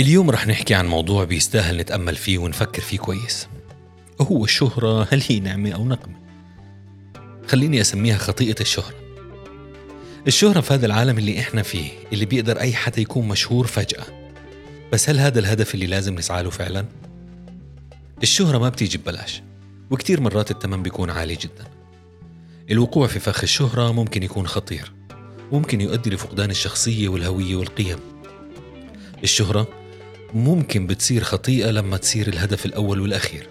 اليوم رح نحكي عن موضوع بيستاهل نتأمل فيه ونفكر فيه كويس. وهو الشهرة هل هي نعمة أو نقمة؟ خليني أسميها خطيئة الشهرة. الشهرة في هذا العالم اللي إحنا فيه اللي بيقدر أي حدا يكون مشهور فجأة. بس هل هذا الهدف اللي لازم نسعى له فعلا؟ الشهرة ما بتيجي ببلاش وكتير مرات الثمن بيكون عالي جدا. الوقوع في فخ الشهرة ممكن يكون خطير ممكن يؤدي لفقدان الشخصية والهوية والقيم. الشهرة ممكن بتصير خطيئة لما تصير الهدف الأول والأخير.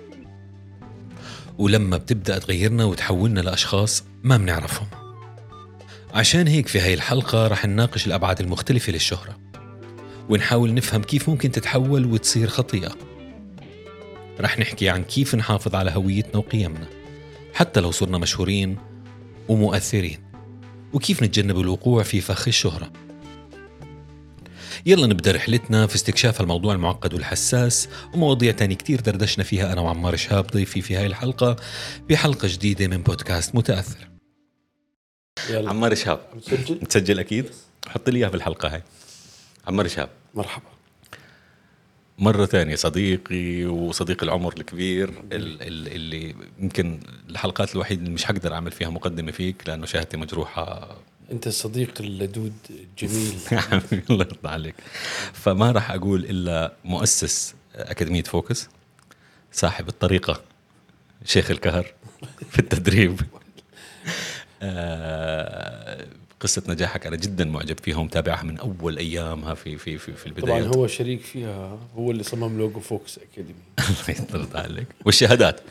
ولما بتبدأ تغيرنا وتحولنا لأشخاص ما بنعرفهم. عشان هيك في هاي الحلقة رح نناقش الأبعاد المختلفة للشهرة. ونحاول نفهم كيف ممكن تتحول وتصير خطيئة. رح نحكي عن كيف نحافظ على هويتنا وقيمنا حتى لو صرنا مشهورين ومؤثرين. وكيف نتجنب الوقوع في فخ الشهرة. يلا نبدأ رحلتنا في استكشاف الموضوع المعقد والحساس. ومواضيع تاني كتير دردشنا فيها. أنا وعمار شهاب ضيفي في هاي الحلقة بحلقة جديدة من بودكاست متأثر. يلا. عمار شهاب. نسجل نسجل أكيد. حط لي إياها بالحلقة هاي. عمار شهاب. مرحبا. مرة ثانية صديقي وصديق العمر الكبير اللي يمكن الحلقات الوحيدة اللي مش حقدر أعمل فيها مقدمة فيك لأنه شهادتي مجروحة أنت الصديق اللدود الجميل الله يرضى عليك. فما راح أقول إلا مؤسس أكاديمية فوكس صاحب الطريقة شيخ الكار في التدريب. آه، قصة نجاحك أنا جدا معجب فيها ومتابعها من أول أيامها في في في, في البدايات. طبعا هو شريك فيها هو اللي صمم لوجو فوكس أكاديمي. الله يرضى عليك. والشهادات.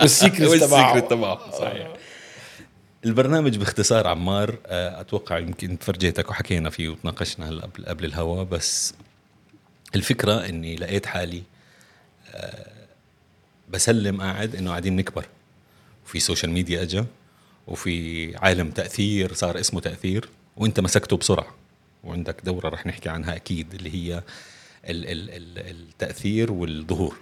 وال secret تبعه. تبعه صحيح. البرنامج باختصار عمار آه، أتوقع يمكن فرجيتك وحكينا فيه وتناقشنا هلا قبل الهوا بس الفكرة إني لقيت حالي آه، بسلم قاعد إنه قاعدين نكبر. وفي social media إجا وفي عالم تأثير صار اسمه تأثير وإنت مسكته بسرعة. وعندك دورة رح نحكي عنها أكيد اللي هي التأثير والظهور.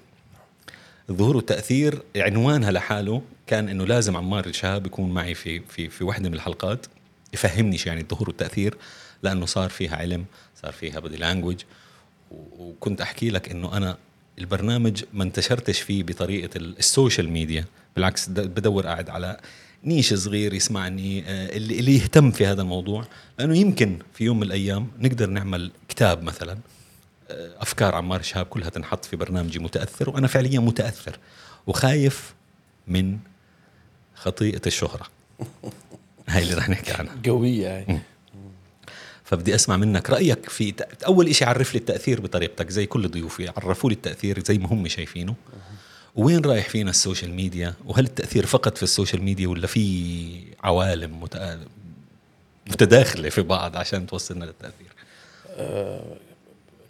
الظهور والتاثير عنوانها لحاله كان إنه لازم عمار الشهاب يكون معي في في في واحدة من الحلقات يفهمني شو يعني الظهور والتأثير لأنه صار فيها علم صار فيها بدي language وكنت أحكي لك إنه أنا البرنامج ما انتشرتش فيه بطريقة ال social media بالعكس بدور قاعد على niche صغير يسمعني آه، اللي, اللي يهتم في هذا الموضوع لأنه يمكن في يوم من الأيام نقدر نعمل كتاب مثلا. أفكار عمار شهاب كلها تنحط في برنامجي متأثر وأنا فعليا متأثر وخايف من خطيئة الشهرة. هاي اللي رح نحكي عنها. قوية هاي. فبدي أسمع منك رأيك في أول شيء عرف لي التأثير بطريقتك زي كل ضيوفي عرفوا لي التأثير زي ما هم شايفينه. وين رايح فينا ال social media؟ وهل التأثير فقط في ال social media ولا في عوالم متداخلة في بعض عشان توصلنا للتأثير؟ أه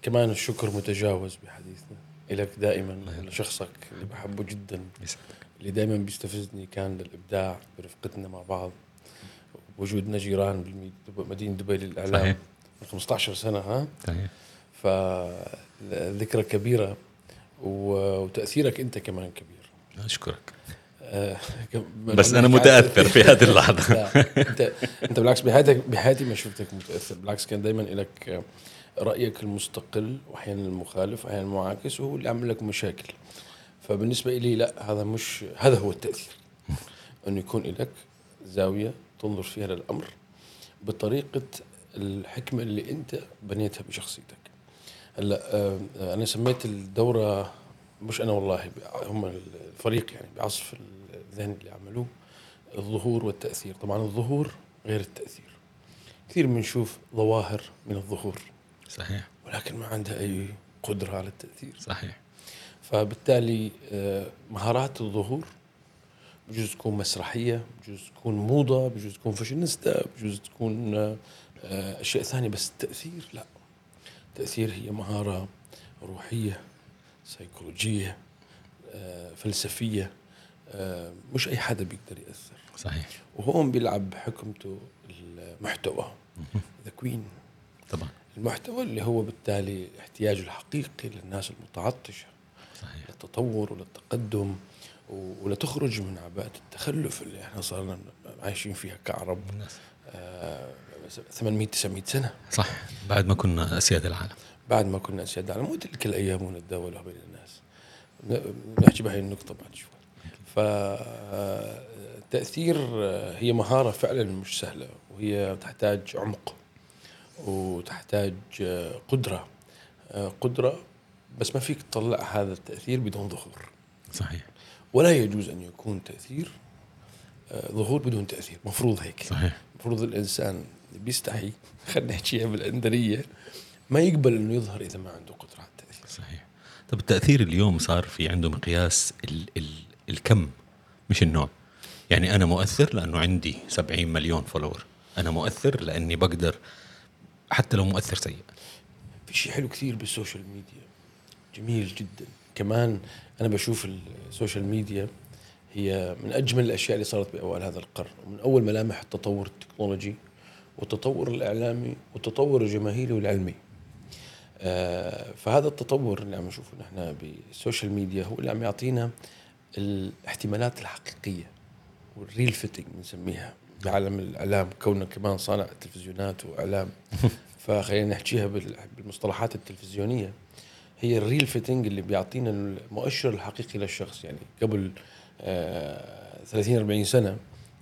كمان الشكر متجاوز بحديثنا. لك دائما لشخصك اللي بحبه جدا اللي دائما بيستفزني كان للإبداع برفقتنا مع بعض. وجودنا جيران بمدينه دبي للإعلام. صحيح. 15 سنة ها؟ صحيح. فذكرى كبيرة وتأثيرك أنت كمان كبير. أشكرك. آه، بس أنا متأثر في هذه اللحظة. انت أنت بالعكس بحياتك بحياتي ما شفتك متأثر. بالعكس كان دائما لك رأيك المستقل وأحيانا المخالف وأحيانا المعاكس وهو اللي عمل لك مشاكل. فبالنسبة لي لا هذا مش هذا هو التأثير. أنه يكون لك زاوية تنظر فيها للأمر بطريقة الحكمة اللي أنت بنيتها بشخصيتك. هلأ آه، أنا سميت الدورة مش أنا والله هم الفريق يعني بعصف الذهن اللي عملوه الظهور والتأثير. طبعا الظهور غير التأثير. كثير بنشوف ظواهر من الظهور. صحيح. ولكن ما عندها أي قدرة على التأثير. صحيح. فبالتالي آه، مهارات الظهور بجوز تكون مسرحية بجوز تكون موضة بجوز تكون فاشينيستا بجوز تكون آه، أشياء ثانية. بس التأثير لا. التأثير هي مهارة روحية سيكولوجية آه، فلسفية مش أي حدا بيقدر يأثر. صحيح. وهون بيلعب بحكمته المحتوى. ذا كوين طبعا. المحتوى اللي هو بالتالي احتياجه الحقيقي للناس المتعطشة صحيح. للتطور وللتقدم ولتخرج من عباءة التخلف اللي إحنا صارنا عايشين فيها كعرب آه 800 900 سنة. صح بعد ما كنا أسياد العالم. بعد ما كنا أسياد العالم. وتلك الأيام ونتداولها بين الناس. نحكي بهاي النقطة بعد شوي. فالتاثير هي مهارة فعلا مش سهلة وهي تحتاج عمق. وتحتاج قدرة. قدرة بس ما فيك تطلع هذا التأثير بدون ظهور. صحيح. ولا يجوز أن يكون تأثير آه، ظهور بدون تأثير. مفروض هيك. صحيح. المفروض الإنسان اللي بيستحي خلينا نحكيها بالاندريه ما يقبل إنه يظهر إذا ما عنده قدرة على التأثير. صحيح. طب التأثير اليوم صار في عنده مقياس ال ال الكم مش النوع. يعني أنا مؤثر لأنه عندي 70 مليون فولور أنا مؤثر لأني بقدر حتى لو مؤثر سيء. في شيء حلو كثير بالسوشيال ميديا. جميل جدا. كمان أنا بشوف السوشيال ميديا هي من أجمل الأشياء اللي صارت بأوائل هذا القرن. ومن أول ملامح التطور التكنولوجي والتطور الإعلامي والتطور الجماهيري والعلمي. آه، فهذا التطور اللي عم نشوفه نحن بالسوشيال ميديا هو اللي عم يعطينا الاحتمالات الحقيقية وال real fitting بنسميها. بعالم الإعلام كوننا كمان صانع تلفزيونات وإعلام. فخلينا نحكيها بال- بالمصطلحات التلفزيونية. هي الريل فيتنج اللي بيعطينا المؤشر الحقيقي للشخص. يعني قبل آه 30 40 سنة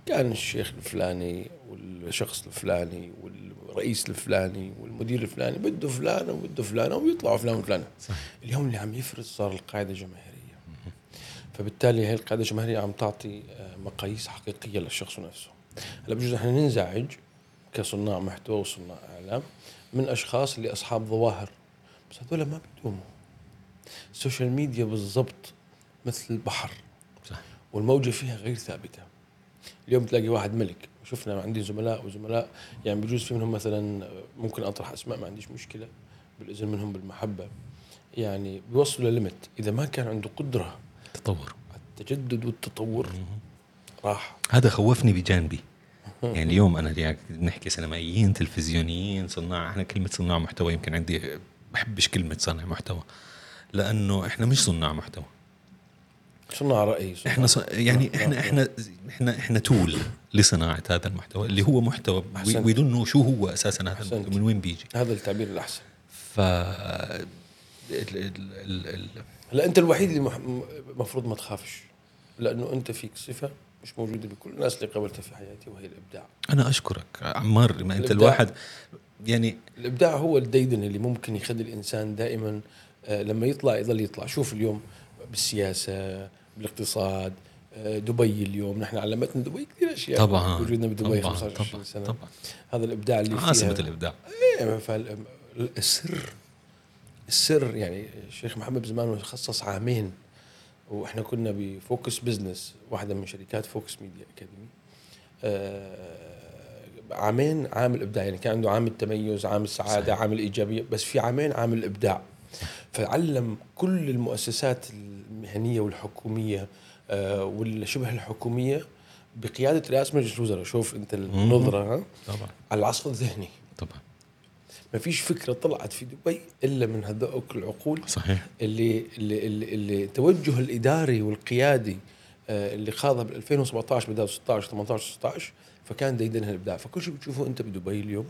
كان الشيخ الفلاني والشخص الفلاني والرئيس الفلاني والمدير الفلاني بده فلان وبده فلانة ويطلعوا فلان وفلانة. صح. اليوم اللي عم يفرز صار القاعدة الجماهيريه فبالتالي هي القاعدة الجماهيرية عم تعطي آه، مقاييس حقيقية للشخص نفسه. هلا بجوز إحنا ننزعج كصناع محتوى وصناع إعلام من أشخاص اللي أصحاب ظواهر. بس هذول ما بيدوموا السوشيال ميديا بالضبط مثل البحر. صح. والموجة فيها غير ثابتة. اليوم تلاقي واحد ملك. شفنا عندي زملاء وزملاء. يعني بجوز في منهم مثلا ممكن أطرح أسماء ما عنديش مشكلة. بالإذن منهم بالمحبة. يعني بيوصلوا لل limit. إذا ما كان عنده قدرة تطور. التجدد والتطور راح هذا خوفني بجانبي يعني اليوم أنا نحكي سينمائيين تلفزيونيين صناع إحنا كلمة صناع محتوى يمكن عندي بحبش كلمة صانع محتوى لأنه إحنا مش صناع محتوى صناع رأي صناع إحنا ص... يعني نعم، إحنا. إحنا إحنا إحنا تول لصناعة هذا المحتوى اللي هو محتوى. ويدون شو هو أساسا هذا. المحتوى من وين بيجي هذا التعبير الأحسن ف ال... ال... ال... ال... هلا أنت الوحيد اللي المفروض ما تخافش لأنه أنت فيك صفة مش موجودة بكل الناس اللي قابلتها في حياتي وهي الإبداع. أنا أشكرك عمار ما أنت. الواحد يعني الإبداع هو الديدن اللي ممكن يخلي الإنسان دائما آه، لما يطلع يظل يطلع. شوف اليوم بالسياسة بالاقتصاد آه، دبي اليوم. نحن علمتنا دبي كثير أشياء. طبعا وجودنا بدبي طبعا 15 طبعا, سنة. طبعا. هذا الإبداع اللي عاصمة الإبداع. إيه، فال- السر السر يعني الشيخ محمد زمان خصص عامين وإحنا كنا بفوكس بزنس واحدة من شركات فوكس ميديا أكاديمي. آه، عامين عام الابداع يعني كان عنده عام التميز عام السعاده صحيح. عام الايجابيه بس في عامين عام الابداع فعلم كل المؤسسات المهنية والحكومية آه، والشبه الحكومية بقيادة رئاسة مجلس الوزراء. شوف أنت النظرة ها؟ طبعا. على العصف الذهني. ما فيش فكرة طلعت في دبي إلا من هذوك العقول صحيح. اللي اللي اللي, اللي التوجه الإداري والقيادي آه، اللي خاضها بال 2017 بداية 16 18 16 فكان ديدنها الإبداع. فكل شيء بتشوفه أنت بدبي اليوم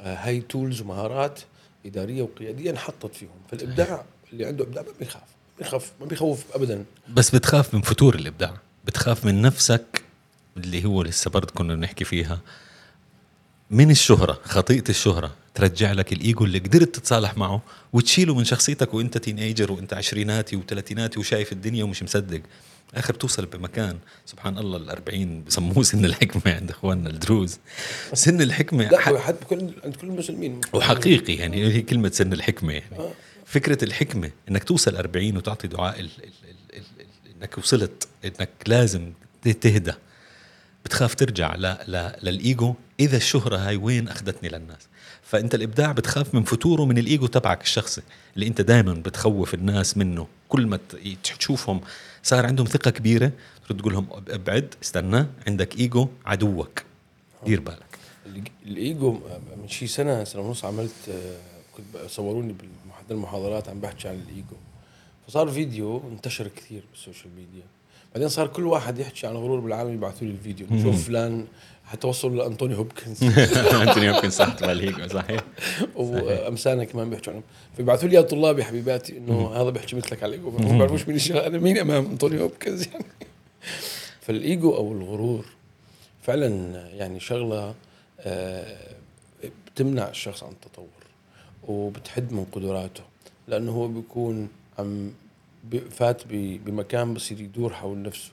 آه، هاي تولز ومهارات إدارية وقيادية انحطت فيهم. فالإبداع اللي عنده إبداع ما بيخاف ما بيخاف ما بيخوف ابدا. بس بتخاف من فتور الإبداع بتخاف من نفسك اللي هو لسه برضه كنا بنحكي فيها. من الشهرة خطيئة الشهرة ترجع لك الإيجو اللي قدرت تتصالح معه وتشيله من شخصيتك وأنت تينيجر وأنت عشريناتي وثلاثيناتي وشايف الدنيا ومش مصدق. آخر بتوصل بمكان. سبحان الله الأربعين بسموه سن الحكمة عند إخواننا الدروز. سن الحكمة لا هو حد بكل عند كل المسلمين. وحقيقي يعني هي كلمة سن الحكمة يعني. آه. فكرة الحكمة إنك توصل 40 وتعطي دعاء ال ال ال ال ال إنك وصلت إنك لازم تهدى. بتخاف ترجع للإيجو إذا الشهرة هاي وين أخذتني للناس. فأنت الإبداع بتخاف من فتوره من الإيجو تبعك الشخصي اللي أنت دائما بتخوف الناس منه. كل ما تشوفهم صار عندهم ثقة كبيرة ترد تقول لهم أبعد استنى عندك إيجو عدوك. دير بالك. ال- الإيجو من شي سنة سنة ونص عملت آه، كنت صوروني باحد المحاضرات عم بحكي عن الإيجو. فصار فيديو انتشر كثير بالسوشيال ميديا. بعدين صار كل واحد يحكي عن غرور بالعالم يبعثوا لي الفيديو. نشوف فلان حتى وصلوا لانطوني هوبكنز. أنتوني هوبكنز صح تبع هيك صحيح. وامثالنا كمان بيحكوا عنهم. فبيبعثوا لي يا طلابي حبيباتي إنه هذا بيحكي مثلك على الايجو ما بعرفوش مين أنا مين أمام انطوني هوبكنز يعني. فالإيجو أو الغرور فعلا يعني شغلة آه، بتمنع الشخص عن التطور وبتحد من قدراته لأنه هو بيكون عم فات بمكان بصير يدور حول نفسه.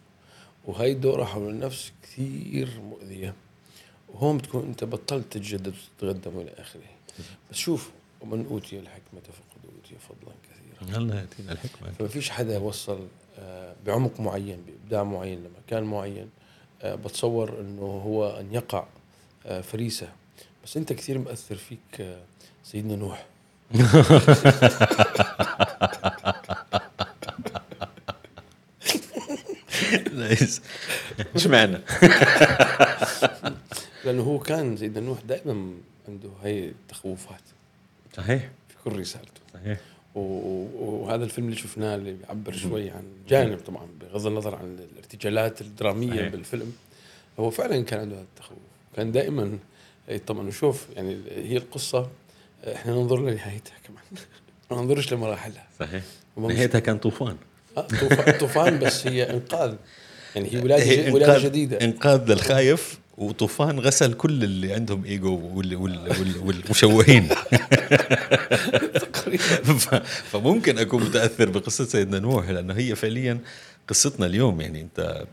وهي الدورة حول النفس كثير مؤذية. وهون بتكون انت بطلت تتجدد وتتقدم والى آخره. بس شوف ومن أوتي الحكمة فقد أوتي فضلا كثيرا. الله ياتينا الحكمة؟ فما فيش حدا وصل آه، بعمق معين بإبداع معين. لمكان معين آه، بتصور إنه هو أن يقع آه، فريسة. بس أنت كثير مؤثر فيك سيدنا نوح. نايس إيش معنى؟ لأنه هو كان سيدنا نوح دائما عنده هاي التخوفات صحيح. في كل رسالته. صحيح. وهذا الفيلم اللي شفناه اللي بيعبر شوي عن جانب طبعا بغض النظر عن الارتجالات الدرامية صحيح. بالفيلم هو فعلا كان عنده هذا التخوف. كان دائما طبعا شوف يعني هي القصة إحنا ننظر لنهايتها كمان. ما ننظرش لمراحلها. صحيح. نهايتها كان طوفان. آه، طوفان طوفان بس هي إنقاذ. يعني هي ولاده ولاده جديدة. إنقاذ للخايف. وطوفان غسل كل اللي عندهم إيجو وال وال وال والمشوهين فممكن أكون متأثر بقصة سيدنا نوح لأنه هي فعليا قصتنا اليوم يعني أنت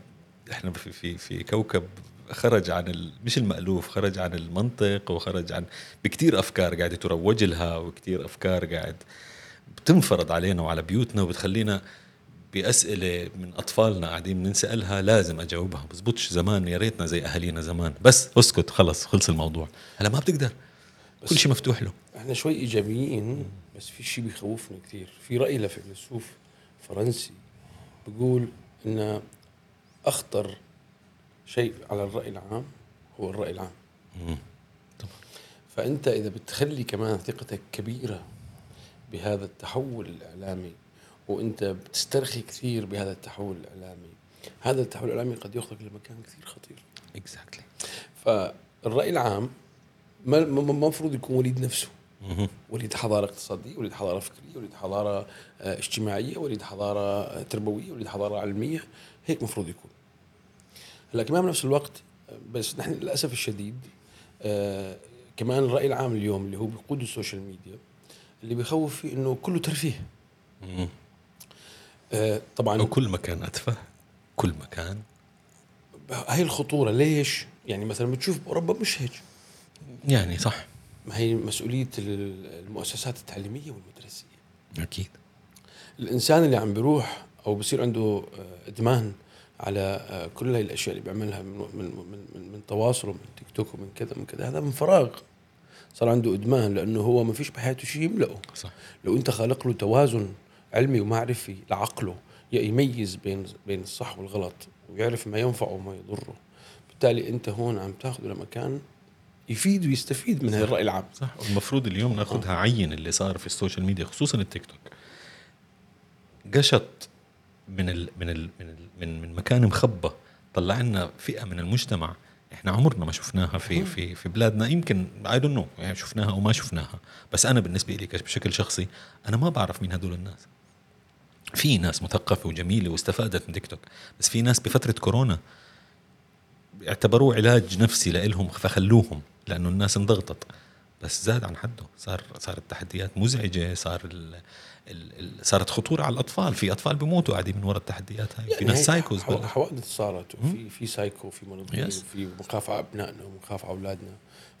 إحنا في في في كوكب خرج عن. مش المألوف خرج عن المنطق وخرج عن بكتير أفكار قاعدة تروج لها وكتير أفكار قاعد بتنفرض علينا وعلى بيوتنا وبتخلينا بأسئلة من أطفالنا قاعدين بنسألها لازم أجاوبها. بزبطش زمان يا ريتنا زي أهالينا زمان. بس أسكت خلص خلص الموضوع. هلا ما بتقدر. كل شيء مفتوح له. إحنا شوي إيجابيين بس في شيء بيخوفنا كثير في رأي لفيلسوف فرنسي بيقول إن أخطر شيء على الرأي العام هو الرأي العام. فأنت إذا بتخلي كمان ثقتك كبيرة بهذا التحول الإعلامي وانت بتسترخي كثير بهذا التحول الإعلامي. هذا التحول الإعلامي قد ياخذك لمكان كثير خطير. Exactly فالرأي العام ما المفروض يكون وليد نفسه. وليد حضارة اقتصادية وليد حضارة فكرية وليد حضارة آه، اجتماعية وليد حضارة آه، تربوية وليد حضارة علمية. هيك مفروض يكون. هلا كمان بنفس الوقت آه، بس نحن للأسف الشديد آه، كمان الرأي العام اليوم اللي هو بيقود السوشيال ميديا اللي بيخوف فيه إنه كله ترفيه. طبعا. وكل مكان أتفه. كل مكان. هاي الخطورة ليش؟ يعني مثلا بتشوف باوروبا مش هيك. يعني صح. ما هي مسؤولية المؤسسات التعليمية والمدرسية. أكيد. الإنسان اللي عم بيروح أو بصير عنده آه، إدمان على آه، كل هاي الأشياء اللي بيعملها من من من من, من تواصل ومن تيك توك ومن كذا من كذا هذا من فراغ. صار عنده إدمان لأنه هو ما فيش بحياته شيء يملأه. صح. لو أنت خالق له توازن علمي ومعرفي لعقله يميز بين بين الصح والغلط ويعرف ما ينفعه وما يضره. بالتالي أنت هون عم تاخذه لمكان يفيد ويستفيد من هاي الرأي العام. صح. والمفروض اليوم ناخذها عين اللي صار في السوشيال ميديا خصوصا التيك توك. قشط من ال من ال من ال من, من مكان مخبى طلع لنا فئة من المجتمع إحنا عمرنا ما شفناها في في في بلادنا. يمكن I don't know يعني شفناها أو ما شفناها. بس أنا بالنسبة لي بشكل شخصي أنا ما بعرف مين هدول الناس. في ناس مثقفة وجميلة واستفادت من تيك توك بس في ناس بفترة كورونا اعتبروه علاج نفسي لإلهم فخلوهم لأنه الناس انضغطت بس زاد عن حده صار صارت التحديات مزعجة صار ال ال صارت خطورة على الأطفال في أطفال بيموتوا قاعدين من وراء التحديات هاي في ناس هي سايكوز. حوادث صارت وفي في سايكو منظمين Yes. وفي مخاف على أبنائنا ومخاف على أولادنا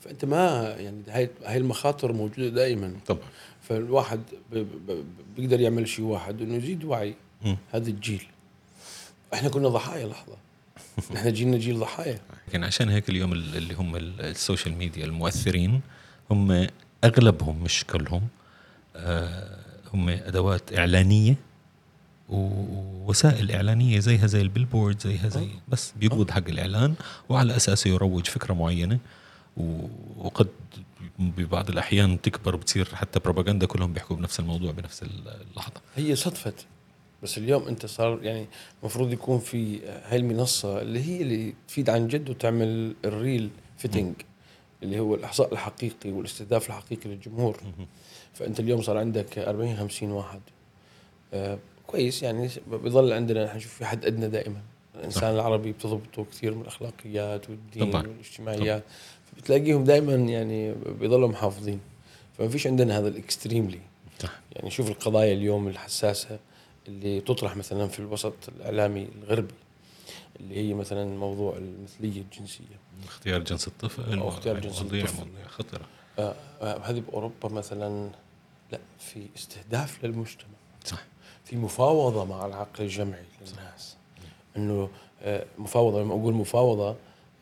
فأنت ما يعني هاي هاي المخاطر موجودة دائما طبعا فالواحد بيقدر يعمل شيء واحد إنه يزيد وعي. هذا الجيل. إحنا كنا ضحايا لحظة. إحنا جيلنا جيل ضحايا. لكن عشان هيك اليوم ال- اللي هم ال- السوشيال ميديا المؤثرين هم أغلبهم مش كلهم آه، هم أدوات إعلانية ووسائل إعلانية زيها زي ال billboard زيها زي بس بيقبض حق الإعلان وعلى اساسه يروج فكرة معينة وقد ببعض الأحيان تكبر بتصير حتى بروباغندا كلهم بيحكوا بنفس الموضوع بنفس اللحظة هي صدفت بس اليوم أنت صار يعني المفروض يكون في هاي المنصة اللي هي اللي تفيد عن جد وتعمل الريل فيتنج اللي هو الإحصاء الحقيقي والاستهداف الحقيقي للجمهور فأنت اليوم صار عندك 40 50 واحد آه كويس يعني بيضل عندنا نحن نشوف في حد أدنى دائما الإنسان. العربي بتضبطه كثير من الأخلاقيات والدين طبعا. والاجتماعيات طبعا. فبتلاقيهم دائما يعني بيضلوا محافظين. فما فيش عندنا هذا الإكستريملي. صح. يعني شوف القضايا اليوم الحساسة اللي تطرح مثلا في الوسط الإعلامي الغربي اللي هي مثلا موضوع المثلية الجنسية. اختيار جنس الطفل أو اختيار جنس الطفل. خطرة. آه آه هذه بأوروبا مثلا لا في استهداف للمجتمع. صح. في مفاوضة مع العقل الجمعي للناس. إنه آه مفاوضة لما أقول مفاوضة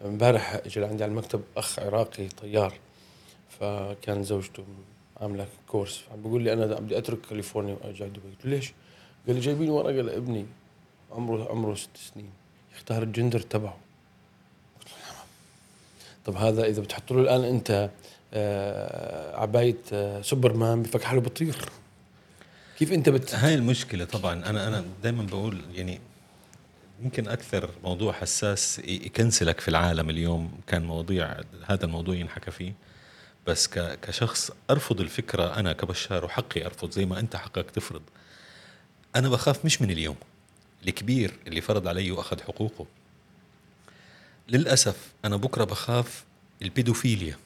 امبارح اجى عندي على المكتب أخ عراقي طيار فكان زوجته عاملة كورس فعم بيقول لي أنا بدي أترك كاليفورنيا على دبي. قلت له ليش؟ قال لي جايبين ورقه لابني عمره عمره ست سنين يختار الجندر تبعه. طب هذا إذا بتحط له الآن أنت آه عباية آه سوبرمان بفك حاله بطير. كيف أنت بت هاي المشكلة طبعا. أنا أنا دائما بقول يعني يمكن أكثر موضوع حساس يكنسلك في العالم اليوم كان مواضيع هذا الموضوع ينحكى فيه. بس كشخص أرفض الفكرة أنا كبشار وحقي أرفض زي ما أنت حقك تفرض. أنا بخاف مش من اليوم. الكبير اللي فرض علي وأخذ حقوقه. للأسف أنا بكرة بخاف البيدوفيليا.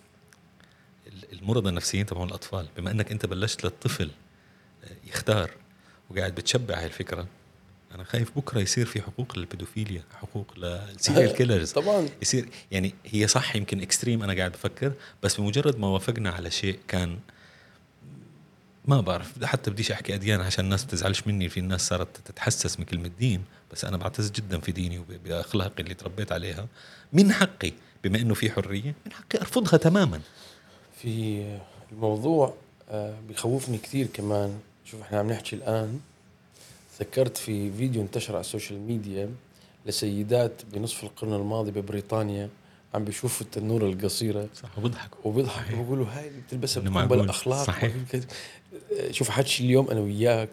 المرضى النفسيين تبعون الأطفال. بما إنك أنت بلشت للطفل يختار وقاعد بتشبع هاي الفكرة أنا خايف بكرة يصير في حقوق للبيدوفيليا حقوق لل serial killers طبعا. يصير يعني هي صح يمكن extreme أنا قاعد بفكر بس بمجرد ما وافقنا على شيء كان ما بعرف حتى بديش أحكي أديان عشان الناس تزعلش مني في الناس صارت تتحسس من كلمة دين بس أنا بعتز جدا في ديني وباخلاقي اللي تربيت عليها. من حقي بما إنه في حرية من حقي أرفضها تماما. في الموضوع آه، بخوفني كثير كمان. شوف إحنا عم نحكي الآن ذكرت في فيديو انتشر على السوشيال ميديا لسيدات بنصف القرن الماضي ببريطانيا عم بيشوفوا التنورة القصيرة. صح وبيضحكوا وبيضحكوا وبيقولوا هاي اللي بتلبسها بتكون بلا اخلاق صحيح. شوف حكي اليوم أنا وياك.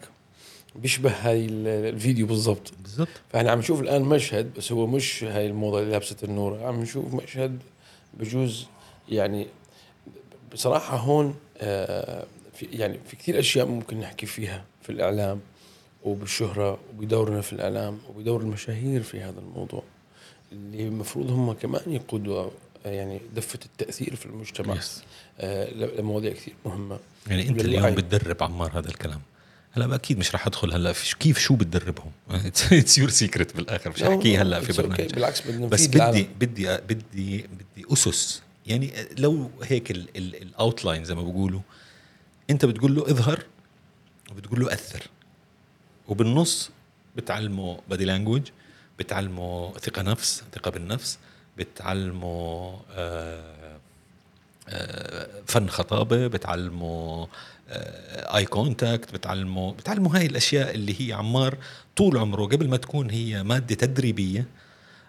بيشبه هاي الفيديو بالضبط. بالضبط. فإحنا عم نشوف الآن مشهد بس هو مش هاي الموضه اللي لابسة التنورة. عم نشوف مشهد بجوز يعني بصراحة هون آه في يعني في كثير أشياء ممكن نحكي فيها في الإعلام. وبالشهره وبدورنا في الإعلام وبدور المشاهير في هذا الموضوع اللي المفروض هم كمان يقودوا يعني دفة التأثير في المجتمع yes. آه لمواضيع كثير مهمة. يعني أنت اليوم بتدرب عمار هذا الكلام. هلا أكيد مش رح أدخل هلا في كيف شو بتدربهم؟ it's your secret بالآخر مش احكيه هلا في برنامج. okay. بالعكس بدنا بس بدي بدي بدي بدي أسس. يعني لو هيك ال outline زي ما بقولوا أنت بتقول له اظهر وبتقول له أثر. وبالنص بتعلمه body language بتعلمه ثقة نفس ثقة بالنفس بتعلمه آه آه فن خطابة بتعلمه eye contact بتعلمه بتعلمه هاي الأشياء اللي هي عمار طول عمره قبل ما تكون هي مادة تدريبية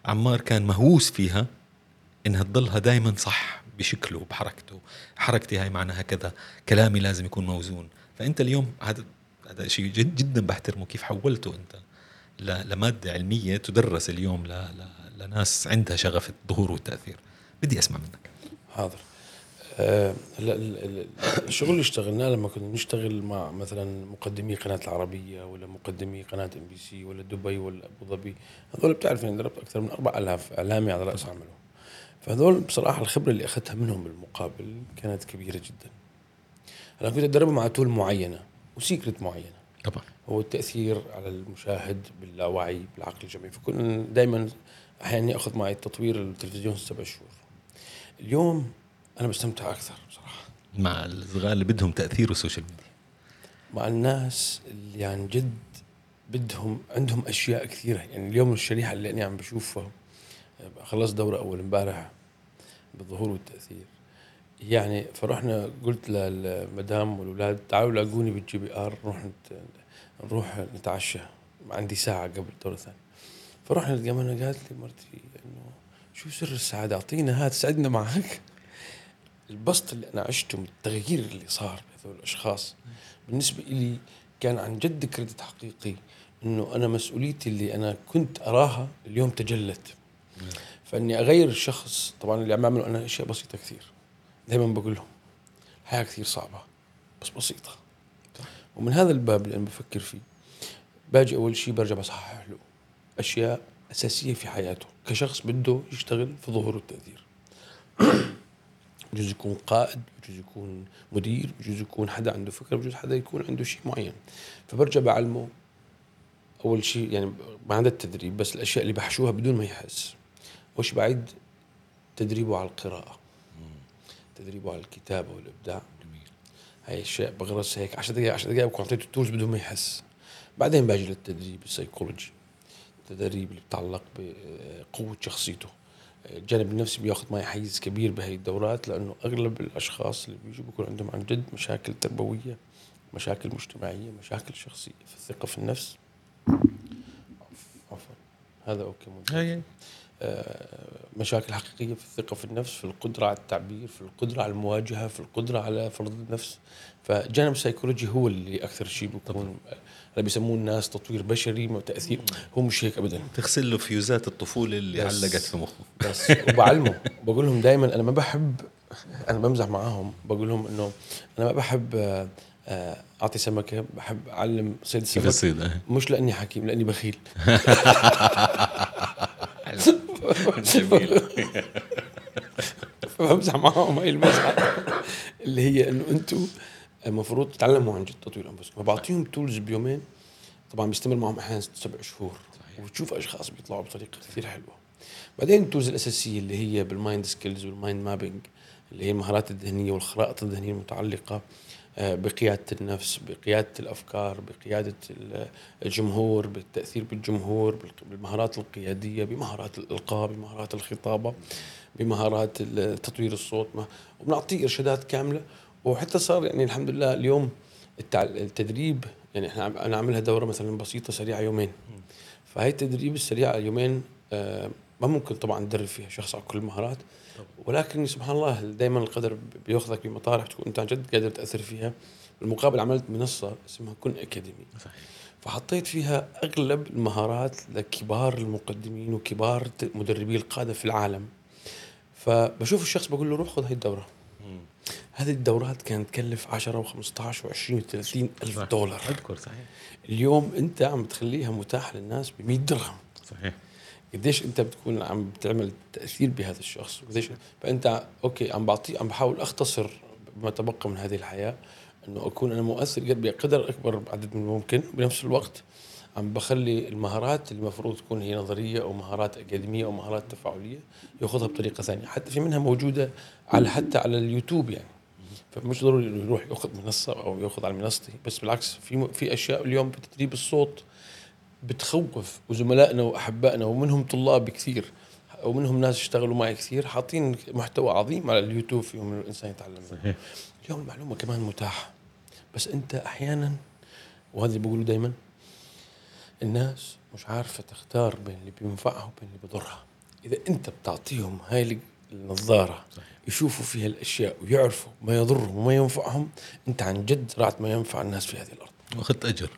عمار كان مهووس فيها إنها تضلها دائما صح بشكله وبحركته حركتي هاي معناها كذا كلامي لازم يكون موزون. فأنت اليوم هذا هذا شيء جد جدا بحترمه كيف حولته أنت. لماده علمية تدرس اليوم لناس عندها شغف الظهور والتأثير. بدي أسمع منك. حاضر. آه الشغل اللي اشتغلناه لما كنا نشتغل مع مثلا مقدمي قناة العربية ولا مقدمي قناة إم بي سي ولا دبي ولا أبو ظبي هذول بتعرف اني ضربت أكثر من 4000 إعلامي على رأس عملهم. فهذول بصراحة الخبرة اللي أخذتها منهم بالمقابل كانت كبيرة جدا. أنا كنت اتدربهم على tool معينة. و secret معينة. طبعا. هو التأثير على المشاهد باللاوعي بالعقل الجمعي فكنا دائما أحيانا اخذ معي تطوير التلفزيون سبع شهور. اليوم أنا بستمتع أكثر بصراحة. مع الصغار اللي بدهم تأثير ال social media. مع الناس اللي عن جد بدهم عندهم أشياء كثيرة. يعني اليوم الشريحة اللي أنا عم بشوفها خلصت دورة أول امبارح بالظهور والتأثير. يعني فرحنا قلت للمدام والاولاد تعالوا لاقوني بال JBR نروح نروح نتعشى. عندي ساعة قبل الدوره الثانية فرحنا لقينا قالت لي مرتي إنه شو سر السعادة؟ اعطينا هات سعدنا معك البسط اللي أنا عشته من التغيير اللي صار بهذول الأشخاص بالنسبة لي كان عن جد كريدت حقيقي إنه أنا مسؤوليتي اللي أنا كنت أراها اليوم تجلت. فإني أغير الشخص طبعا اللي عم بعمله أنا أشياء بسيطة كثير. دائما بقول لهم الحياة كثير صعبة بس بسيطة. ومن هذا الباب اللي أنا بفكر فيه باجي أول شيء برجع بصحح له. أشياء أساسية في حياته. كشخص بده يشتغل في ظهور التاثير بجوز يكون قائد بجوز يكون مدير بجوز يكون حدا عنده فكرة بجوز حدا يكون عنده شيء معين. فبرجع بعلمه أول شيء يعني ما عندها التدريب بس الأشياء اللي بحشوها بدون ما يحس. شيء بعيد تدريبه على القراءة. تدريبه على الكتابة والإبداع. جميل. هاي الاشياء بغرس هيك. 10 دقائق 10 دقائق بكون اعطيته ال tools بدون ما يحس. بعدين باجي للتدريب السيكولوجي. التدريب اللي بتعلق بقوة شخصيته. الجانب النفسي بياخذ معي حيز كبير بهي الدورات لأنه أغلب الأشخاص اللي بيجوا بيكون عندهم عن جد مشاكل تربوية مشاكل مجتمعية مشاكل شخصية في الثقة في النفس. عفوا. هذا okay ممتاز. مشاكل حقيقية في الثقة في النفس في القدرة على التعبير في القدرة على المواجهة في القدرة على فرض النفس. فجانب السيكولوجي هو اللي أكثر شيء بيكون اللي بيسموه الناس تطوير بشري تأثير هو مش هيك ابدا. تغسل له فيوزات الطفولة اللي علقت في مخه. بس وبعلمه. بقول لهم دائما أنا ما بحب أنا بمزح معاهم. بقول لهم إنه أنا ما بحب آه، أعطي سمكة بحب أعلم صيد السمك. كيف آه. مش لأني حكيم لأني بخيل. جميل. فبمزح معاهم هاي المزحة. اللي هي إنه أنتم المفروض تتعلموا عن جد تطوير أنفسكم. فبعطيهم تولز بيومين. طبعا بيستمر معهم أحيانا سبع شهور. صحيح. وتشوف أشخاص بيطلعوا بطريقة كثير حلوة. بعدين ال tools الأساسية اللي هي بال mind skills وال mind mapping اللي هي المهارات الذهنية والخرائط الذهنية المتعلقة. آه، بقيادة النفس بقيادة الأفكار بقيادة الجمهور بالتأثير بالجمهور بالمهارات القيادية بمهارات الإلقاء بمهارات الخطابة بمهارات تطوير الصوت وبنعطيه إرشادات كاملة. وحتى صار يعني الحمد لله اليوم التدريب يعني إحنا أنا عاملها دورة مثلا بسيطة سريعة يومين. فهي التدريب السريعة يومين آه ما ممكن طبعا ندرب فيها شخص على كل المهارات. ولكن سبحان الله دائما القدر بيأخذك بمطارح تكون أنت عن جد قادر تأثر فيها. بالمقابل عملت منصة اسمها كن أكاديمي. صحيح. فحطيت فيها أغلب المهارات لكبار المقدمين وكبار مدربي القادة في العالم. فبشوف الشخص بقول له روح خذ هاي الدورة. هذه الدورات كانت تكلف 10 و15 و20 و30 ألف دولار. أذكر صحيح. اليوم أنت عم تخليها متاحة للناس ب 100 درهم. صحيح. قديش انت بتكون عم بتعمل تأثير بهذا الشخص وقديش فأنت أوكي عم بعطيه عم بحاول أختصر بما تبقى من هذه الحياة إنه أكون أنا مؤثر بقدر أكبر عدد من الممكن بنفس الوقت عم بخلي المهارات اللي المفروض تكون هي نظرية أو مهارات أكاديمية أو مهارات تفاعلية يأخذها بطريقة ثانية حتى في منها موجودة على حتى على اليوتيوب يعني. فمش ضروري إنه يروح يأخذ منصة أو يأخذ على منصتي بس بالعكس في في أشياء اليوم بتدريب الصوت بتخوف وزملائنا وأحبائنا ومنهم طلاب كثير ومنهم ناس اشتغلوا معي كثير حاطين محتوى عظيم على اليوتيوب فيهم الإنسان يتعلم. صحيح. اليوم المعلومة كمان متاحة. بس أنت أحيانا وهذا اللي بقوله دائما الناس مش عارفة تختار بين اللي بينفعها وبين اللي بضرها. إذا أنت بتعطيهم هاي النظارة صحيح. يشوفوا فيها الأشياء ويعرفوا ما يضرهم وما ينفعهم أنت عن جد رعت ما ينفع الناس في هذه الأرض. وأخذت أجر.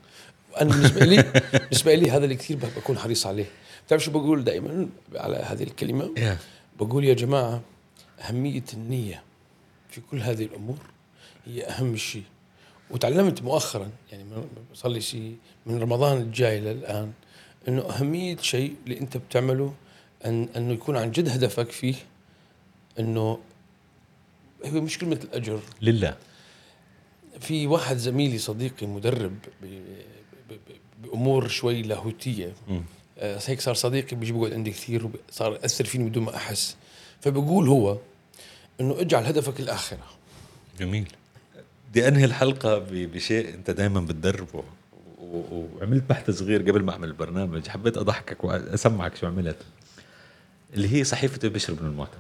وأنا بالنسبة لي بالنسبة لي هذا اللي كثير بكون حريص عليه. بتعرف شو بقول دائما على هذه الكلمة. بقول يا جماعة أهمية النية في كل هذه الأمور هي أهم شيء. وتعلمت مؤخرا يعني صار لي شيء من رمضان الجاي للآن إنه أهمية شيء اللي أنت بتعمله ان أنه يكون عن جد هدفك فيه إنه هو مش كلمة الأجر. لله. في واحد زميلي صديقي مدرب بأمور شوي لاهوتية. آه هيك صار صديقي بيجي بيقعد عندي كثير وصار يأثر فيني بدون ما أحس. فبقول هو إنه اجعل هدفك الآخرة. جميل. بدي أنهي الحلقة بشيء أنت دائما بتدربه. وعملت بحث صغير قبل ما أعمل البرنامج. حبيت أضحكك وأسمعك شو عملت. اللي هي صحيفة بشر بن المعتمد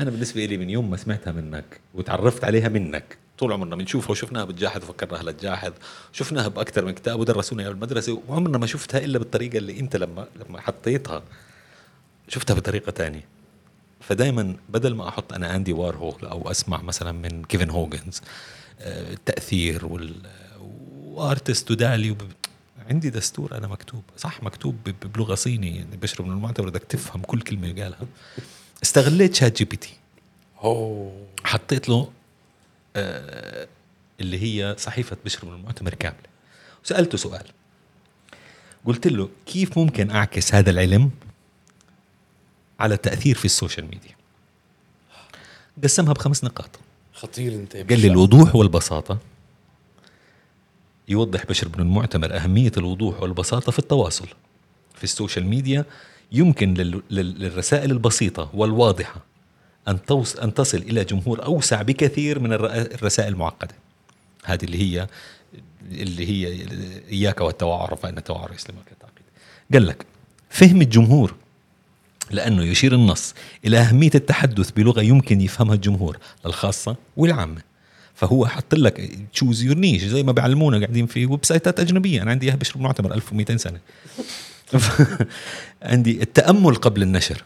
أنا بالنسبة لي من يوم ما سمعتها منك وتعرفت عليها منك طول عمرنا بنشوفها وشفناها بالجاحظ وفكرناها للجاحظ شفناها بأكثر من كتاب ودرسونا اياها بالمدرسة وعمرنا ما شفتها إلا بالطريقة اللي أنت لما لما حطيتها شفتها بطريقة ثانية فدائما بدل ما أحط أنا اندي وارهول أو أسمع مثلا من كيفن هوجنز التأثير وال artist ودالي عندي دستور أنا مكتوب صح مكتوب بلغة صيني يعني بشر بن المعتمر بدك تفهم كل كلمة قالها. استغليت ChatGPT. أوه. حطيت له آه اللي هي صحيفة بشر بن المعتمر كامله وسالته سؤال. قلت له كيف ممكن أعكس هذا العلم على التاثير في ال social media؟ قسمها بخمس نقاط. خطير أنت قال لي. الوضوح والبساطة. يوضح بشر بن المعتمر أهمية الوضوح والبساطة في التواصل. في ال social media يمكن لل- لل- للرسائل البسيطة والواضحة. أن توص أن تصل إلى جمهور أوسع بكثير من الرسائل المعقدة. هذه اللي هي اللي هي إياك والتوعر فإن التوعر يسلمك التعقيد قال لك فهم الجمهور لأنه يشير النص إلى أهمية التحدث بلغة يمكن يفهمها الجمهور الخاصة والعامة. فهو حط لك choose your niche زي ما بيعلمونا قاعدين في website ات أجنبية. أنا عندي إياها بشر المعتمر 1200 سنة. عندي التأمل قبل النشر.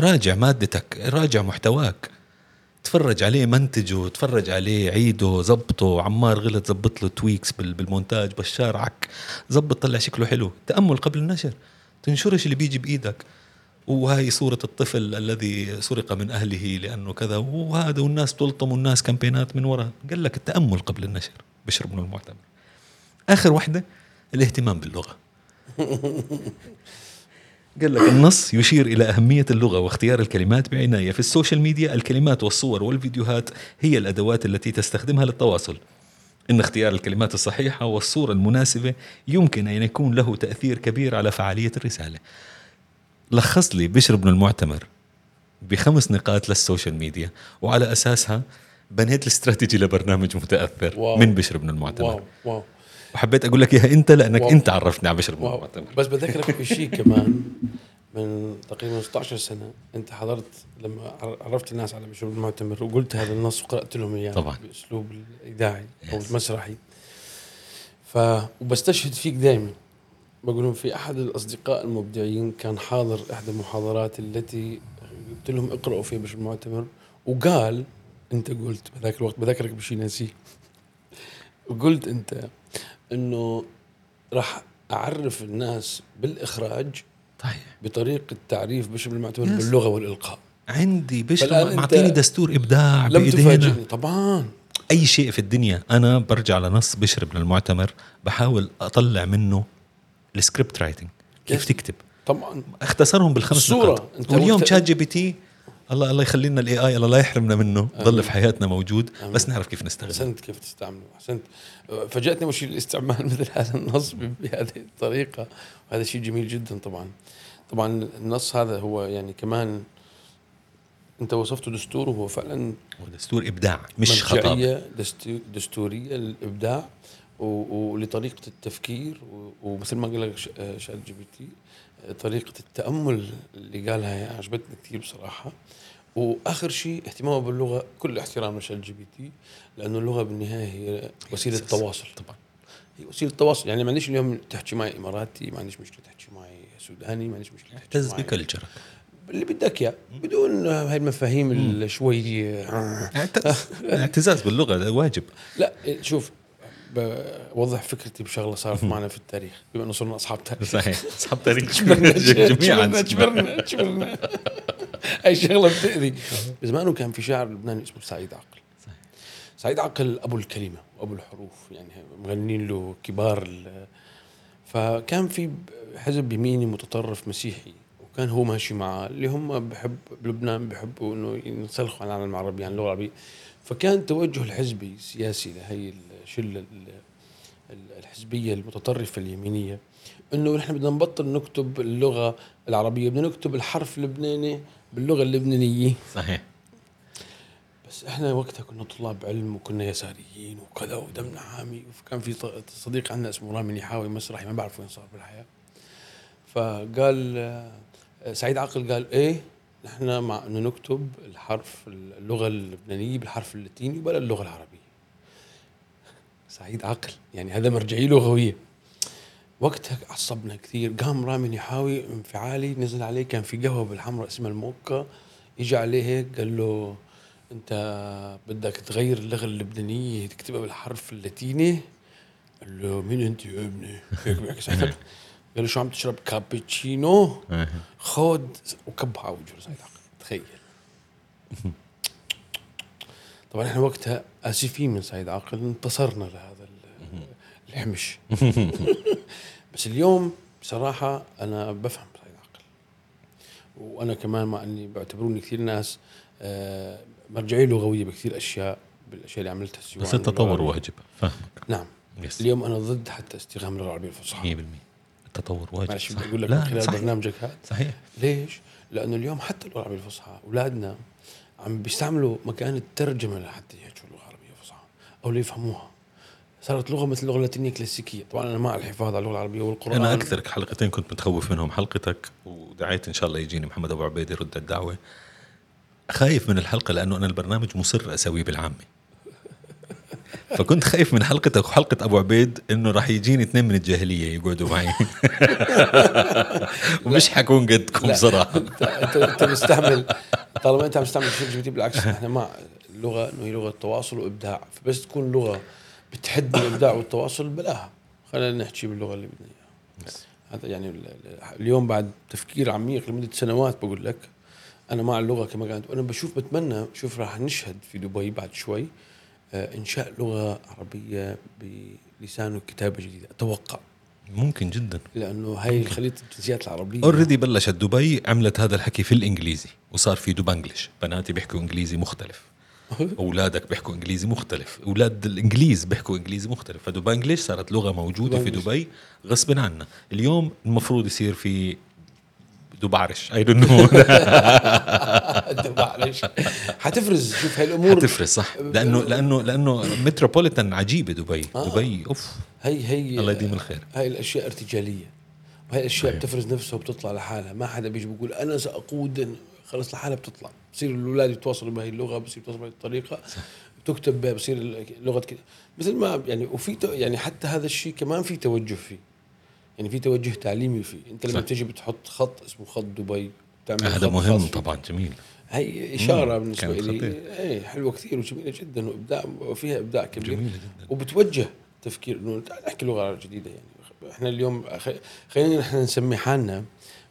راجع مادتك راجع محتواك. تفرج عليه منتجه تفرج عليه عيده زبطه عمار غلط زبط له تويكس بال- بالمونتاج بشار عك زبط طلع شكله حلو. تأمل قبل النشر. تنشرش اللي بيجي بإيدك. وهاي صورة الطفل الذي سرق من أهله لأنه كذا. وهذا والناس تلطم والناس كامبينات من وراء. قال لك التأمل قبل النشر. بشر بن المعتمر. آخر واحدة الاهتمام باللغة. قال لك النص يشير إلى أهمية اللغة واختيار الكلمات بعناية في ال social media. الكلمات والصور والفيديوهات هي الأدوات التي تستخدمها للتواصل. إن اختيار الكلمات الصحيحة والصورة المناسبة يمكن أن يكون له تأثير كبير على فعالية الرسالة. لخص لي بشر بن المعتمر بخمس نقاط لل social media وعلى أساسها بنيت الاستراتيجي لبرنامج متأثر wow. من بشر بن المعتمر. wow wow. وحبيت أقول لك إياها أنت لأنك واو. أنت عرفتني على بشر واو المعتمر بس بذكرك بشيء كمان من تقريبا 16 سنة أنت حضرت لما عر- عرفت الناس على بشر المعتمر وقلت هذا النص وقرأت لهم إياه طبعاً. بأسلوب الإذاعي أو. المسرحي ف وبستشهد فيك دائما بقول لهم في أحد الأصدقاء المبدعين كان حاضر إحدى المحاضرات التي قلت لهم اقرأوا فيها بشر المعتمر وقال أنت قلت بذاك الوقت بذكرك بشيء ناسيه وقلت أنت إنه راح أعرف الناس بالإخراج طيب. بطريقة تعريف بشر المعتمر. باللغة والإلقاء. عندي بشر معطيني دستور إبداع لم بإيدينا. تفاجئني. طبعا. أي شيء في الدنيا أنا برجع لنص بشر بن المعتمر بحاول أطلع منه ال script writing. كيف. تكتب؟ طبعا. اختصرهم بالخمس الصورة. نقاط. واليوم ChatGPT الله الله يخلي لنا ال AI الله لا يحرمنا منه. ضل آمين. في حياتنا موجود. آمين. بس نعرف كيف نستخدمه. أحسنت كيف تستعمله. أحسنت. فاجأتني أول شيء الاستعمال مثل هذا النص بهذه الطريقة. وهذا شيء جميل جدا طبعا. طبعا النص هذا هو يعني كمان أنت وصفته دستور وهو فعلا هو دستور إبداع مش خطاب. دستورية للإبداع ولطريقة التفكير ومثل ما قال لك آه، ChatGPT آه، طريقة التأمل اللي قالها هي عجبتني كثير بصراحة. وآخر شيء اهتمامه باللغة كل احترام ل ChatGPT لأنه اللغة بالنهاية هي وسيلة أساس. تواصل طبعا. هي وسيلة تواصل يعني ما عنديش اليوم تحكي معي إماراتي ما عنديش مشكلة تحكي معي سوداني ما عنديش مشكلة تحكي معي ب culture ك اللي بدك إياه. بدون هاي المفاهيم شوي اعتز الاعتزاز باللغة واجب. لا شوف بوضح فكرتي بشغلة صارت معنا في التاريخ بما إنه صرنا أصحاب تاريخ. صحيح. أصحاب تاريخ. جميعا. جبرنا جبرنا هاي شغلة بتأذي. بزمانه كان في شاعر لبناني اسمه سعيد عقل. صحيح. سعيد عقل أبو الكلمة وابو الحروف يعني مغنين له كبار فكان في حزب يميني متطرف مسيحي وكان هو ماشي معاه اللي هم بحب بلبنان بحبوا إنه ينسلخوا عن العالم العربي عن اللغة العربية. فكان توجه الحزبي السياسي لهي الشلة ال- ال- الحزبية المتطرفة اليمينية إنه نحن بدنا نبطل نكتب اللغة العربية بدنا نكتب الحرف اللبناني باللغة اللبنانية. صحيح. بس إحنا وقتها كنا طلاب علم وكنا يساريين وكذا ودمنا حامي وكان في صديق عندنا اسمه رامي نحاوي مسرحي ما بعرف وين صار بالحياة. فقال سعيد عقل قال إيه نحن مع إنه نكتب الحرف اللغة اللبنانية بالحرف اللاتيني وبلا اللغة العربية. سعيد عقل يعني هذا مرجعية لغوية. وقتها عصبنا كثير. قام رامي نحاوي انفعالي نزل عليه كان في قهوة بالحمراء اسمها الموكا. اجى عليه هيك قال له أنت بدك تغير اللغة اللبنانية تكتبها بالحرف اللاتيني؟ قال له مين أنت يا ابني؟ هيك بيحكي ساعتها قال له شو عم تشرب؟ كابتشينو؟ خود وكبها على وجهه تخيل. طبعا إحنا وقتها آسفين من سيد عاقل انتصرنا لهذا. ال- الحمش بس اليوم بصراحه أنا بفهم سيد عاقل وأنا كمان مع إني بعتبروني كثير ناس آه، مرجعيه لغويه بكثير أشياء بالأشياء اللي عملتها سواء بس التطور واجب. فاهمك. نعم. يس 100% اليوم أنا ضد حتى استخدام اللغة العربية الفصحى. التطور واجب. معلش. بدي أقول لك من خلال صحيح. برنامجك هذا صحيح. ليش؟ لأنه اليوم حتى اللغة العربية الفصحى أولادنا عم بيستعملوا مكان الترجمة لحتى يحكوا اللغة العربيه الفصحى أو ليفهموها صارت لغة مثل اللغة اللاتينية كلاسيكية. طبعا أنا مع الحفاظ على اللغة العربية والقرآن. أنا أكثر حلقتين كنت متخوف منهم حلقتك ودعيت إن شاء الله يجيني محمد أبو عبيد يرد الدعوة. خايف من الحلقة لأنه أنا البرنامج مصر أسويه بالعامي فكنت خايف من حلقتك وحلقة أبو عبيد إنه راح يجيني اثنين من الجاهلية يقعدوا معي. ومش حكون قدكم. صراحة. انت مستعمل طالما أنت عم تستعمل ChatGPT بالعكس إحنا مع اللغة إنه هي لغة تواصل وإبداع. فبس تكون لغة بتحد الإبداع والتواصل بلاها خلينا نحكي باللغة اللي بدنا إياها. هذا يعني ال- ال- اليوم بعد تفكير عميق لمدة سنوات بقول لك أنا مع اللغة كما كانت وأنا بشوف بتمنى شوف راح نشهد في دبي بعد شوي آه، إنشاء لغة عربية بلسان وكتابة جديدة. أتوقع. ممكن جدا. لأنه هاي خليط الجنسيات العربية. already بلشت دبي عملت هذا الحكي في الإنجليزي وصار في دبنجلش بناتي بيحكوا إنجليزي مختلف. اولادك بيحكوا إنجليزي مختلف. أولاد الإنجليز بيحكوا إنجليزي مختلف. فدبنجلش صارت لغة موجودة في. دبي غصب عنا. اليوم المفروض يصير في دبعرش. I don't know معلش حتفرز. شوف هاي الأمور حتفرز صح. لأنه لأنه لأنه metropolitan عجيبة دبي. آه. دبي أوف. هي هي الله يديم الخير. هاي الأشياء ارتجالية. وهي الأشياء صحيح. بتفرز نفسها وبتطلع لحالها. ما حدا بيجي بيقول أنا ساقود خلص لحالها بتطلع. بصير الاولاد يتواصلوا بهي اللغة بصير يتواصلوا بهي الطريقة. تكتب بصير لغة كده. مثل ما يعني وفي يعني حتى هذا الشيء كمان في توجه فيه. يعني في توجه تعليمي فيه. انت لما. بتيجي بتحط خط اسمه خط دبي بتعمل هذا مهم. طبعا جميل. هي إشارة مم. بالنسبة لي. اي حلوة كثير وجميلة جدا وابداع وفيها إبداع كبير. جميله جدا. وبتوجه تفكير إنه تعال نحكي لغة جديدة يعني. إحنا اليوم خلينا نحن نسمي حالنا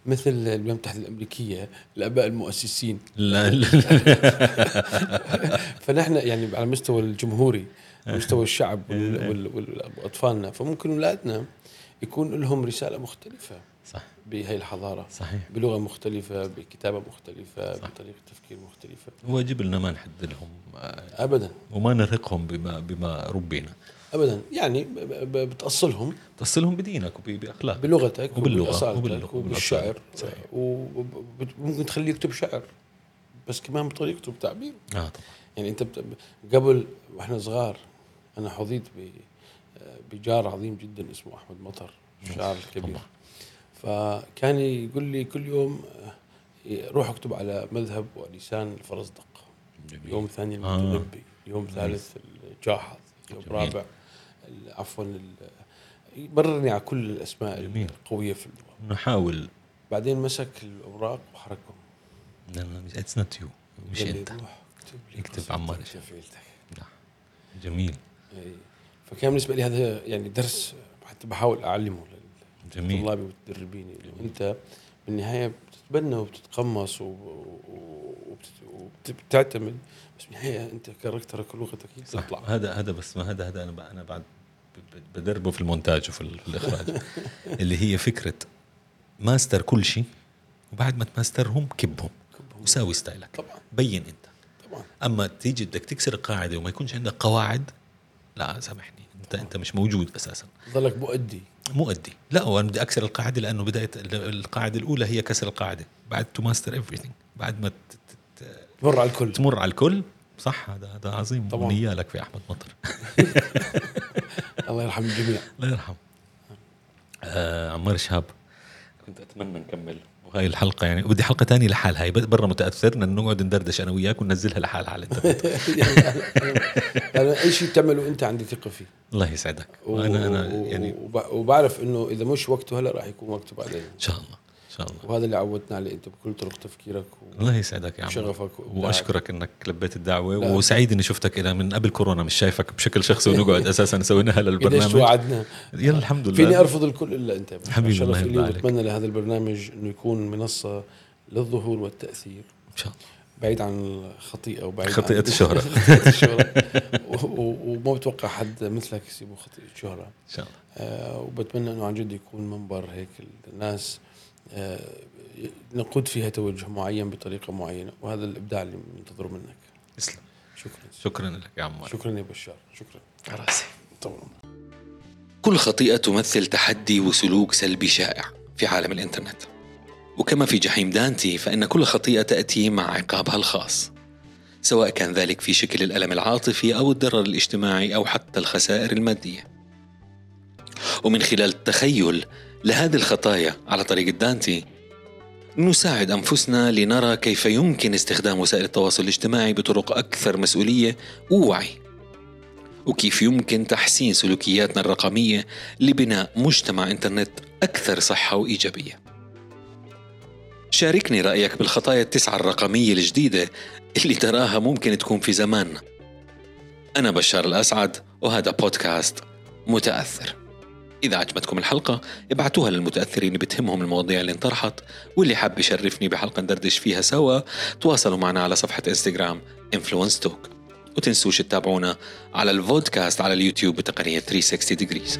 مثل الولايات المتحده الأمريكية الآباء المؤسسين. لا لا. فنحن يعني على مستوى الجمهوري مستوى الشعب إيه. وال- وأطفالنا فممكن أولادنا يكون لهم رسالة مختلفة صح. بهي الحضارة صحيح. بلغة مختلفة بكتابة مختلفة بطريقة تفكير مختلفة. واجب لنا ما نحد لهم آه، ابدا. وما نرهقهم بما بما ربينا. ابدا. يعني بتأصلهم. تصلهم بدينك وباخلاقك بلغتك وباللغة، وبأصالتك وباللغة، وبالشعر. وممكن تخليه يكتب شعر بس كمان بطريقته بتعبيره آه طبعا. يعني أنت بت... قبل وإحنا صغار أنا حظيت ب... بجار عظيم جدا اسمه أحمد مطر الشاعر الكبير طبعا. فكان يقول لي كل يوم آه، روح اكتب على مذهب ولسان الفرزدق. جميل. يوم ثاني آه. المتنبي يوم ثالث الجاحظ. يوم جميل. رابع. ال- عفوا مرني على كل الأسماء جميل. القوية في اللغة نحاول. بعدين مسك الأوراق وحركهم. it's not you مش أنت. اكتب عمار شفيلتك. نعم. جميل. إي. فكان بالنسبة لي هذا يعني درس حتى بحاول أعلمه جميل. لطلابي والمدربين. انه أنت بالنهاية بتتبنى وبتتقمص وبتعتمد بس بالنهاية أنت character ك ولغتك هي صح. بتطلع هذا هذا بس ما هذا هذا أنا أنا بعد بدربه في المونتاج وفي ال- في الإخراج. اللي هي فكرة ماستر كل شيء وبعد ما تماسترهم كبهم. وساوي style ك. طبعا. بين أنت. طبعا. أما تيجي بدك تكسر القاعده وما يكونش عندك قواعد لا سامحني. انت أنت مش موجود أساسا. ضلك مؤدي. مؤدي لا وأنا بدي أكسر القاعدة لأنه بدايه ال- القاعدة الأولى هي كسر القاعدة. بعد to master everything. بعد ما ت- ت- ت- تمر على الكل. تمر على الكل. صح هذا هذا عظيم. طبعاً. ونيالك في أحمد مطر. الله يرحم الجميع. الله يرحمه آه عمار شهاب. كنت أتمنى نكمل. وهاي الحلقة يعني بدي حلقة تانية لحالها. هي برا متاثرنا انه نقعد ندردش أنا وياك وننزلها لحالها على الإنترنت. أنا أي شيء بتعمله أنت عندي ثقة فيه. الله يسعدك. وأنا أنا يعني وب- وبعرف إنه إذا مش وقته هلا راح يكون وقته بعدين. إن شاء الله. شاء الله. وهذا اللي عودتنا عليه أنت بكل طرق تفكيرك الله يسعدك يا عم وإبداعك. وأشكرك إنك لبيت الدعوة. لا. وسعيد إني شفتك إلى من قبل كورونا. مش شايفك بشكل شخصي ونقعد أساسا سويناها قديش للبرنامج توعدنا يلا الحمد لله. فيني أرفض الكل إلا أنت. حبيبي، الله يرضى عليك. وبتمنى لهذا البرنامج إنه يكون منصة للظهور والتأثير. إن شاء الله. بعيد عن الخطيئة وبعيد خطيئة عن الشهرة. و- و- وما بتوقع حد مثلك يسيبه خطيئة شهرة. إن شاء الله. آه وبتمنى إنه عن جد يكون منبر هيك الناس. نقود فيها توجه معين بطريقة معينة وهذا الإبداع اللي بننتظره منك. تسلم شكرا. شكرا لك يا عمار. شكرا يا بشار. شكرا. رأسي. طبعا كل خطيئة تمثل تحدي وسلوك سلبي شائع في عالم الإنترنت. وكما في جحيم دانتي فإن كل خطيئة تأتي مع عقابها الخاص. سواء كان ذلك في شكل الألم العاطفي أو الضرر الاجتماعي أو حتى الخسائر المادية. ومن خلال التخيل لهذه الخطايا على طريقة دانتي نساعد أنفسنا لنرى كيف يمكن استخدام وسائل التواصل الاجتماعي بطرق أكثر مسؤولية ووعي وكيف يمكن تحسين سلوكياتنا الرقمية لبناء مجتمع إنترنت أكثر صحة وإيجابية. شاركني رأيك بالخطايا التسعة الرقمية الجديدة اللي تراها ممكن تكون في زماننا أنا بشار الأسعد وهذا بودكاست متأثر. إذا عجبتكم الحلقة ابعتوها للمتأثرين بتهمهم المواضيع اللي انطرحت واللي حاب يشرفني بحلقة ندردش فيها سوا تواصلوا معنا على صفحة انستغرام انفلونس توك وتنسوش تتابعونا على البودكاست على اليوتيوب بتقنية 360 degrees.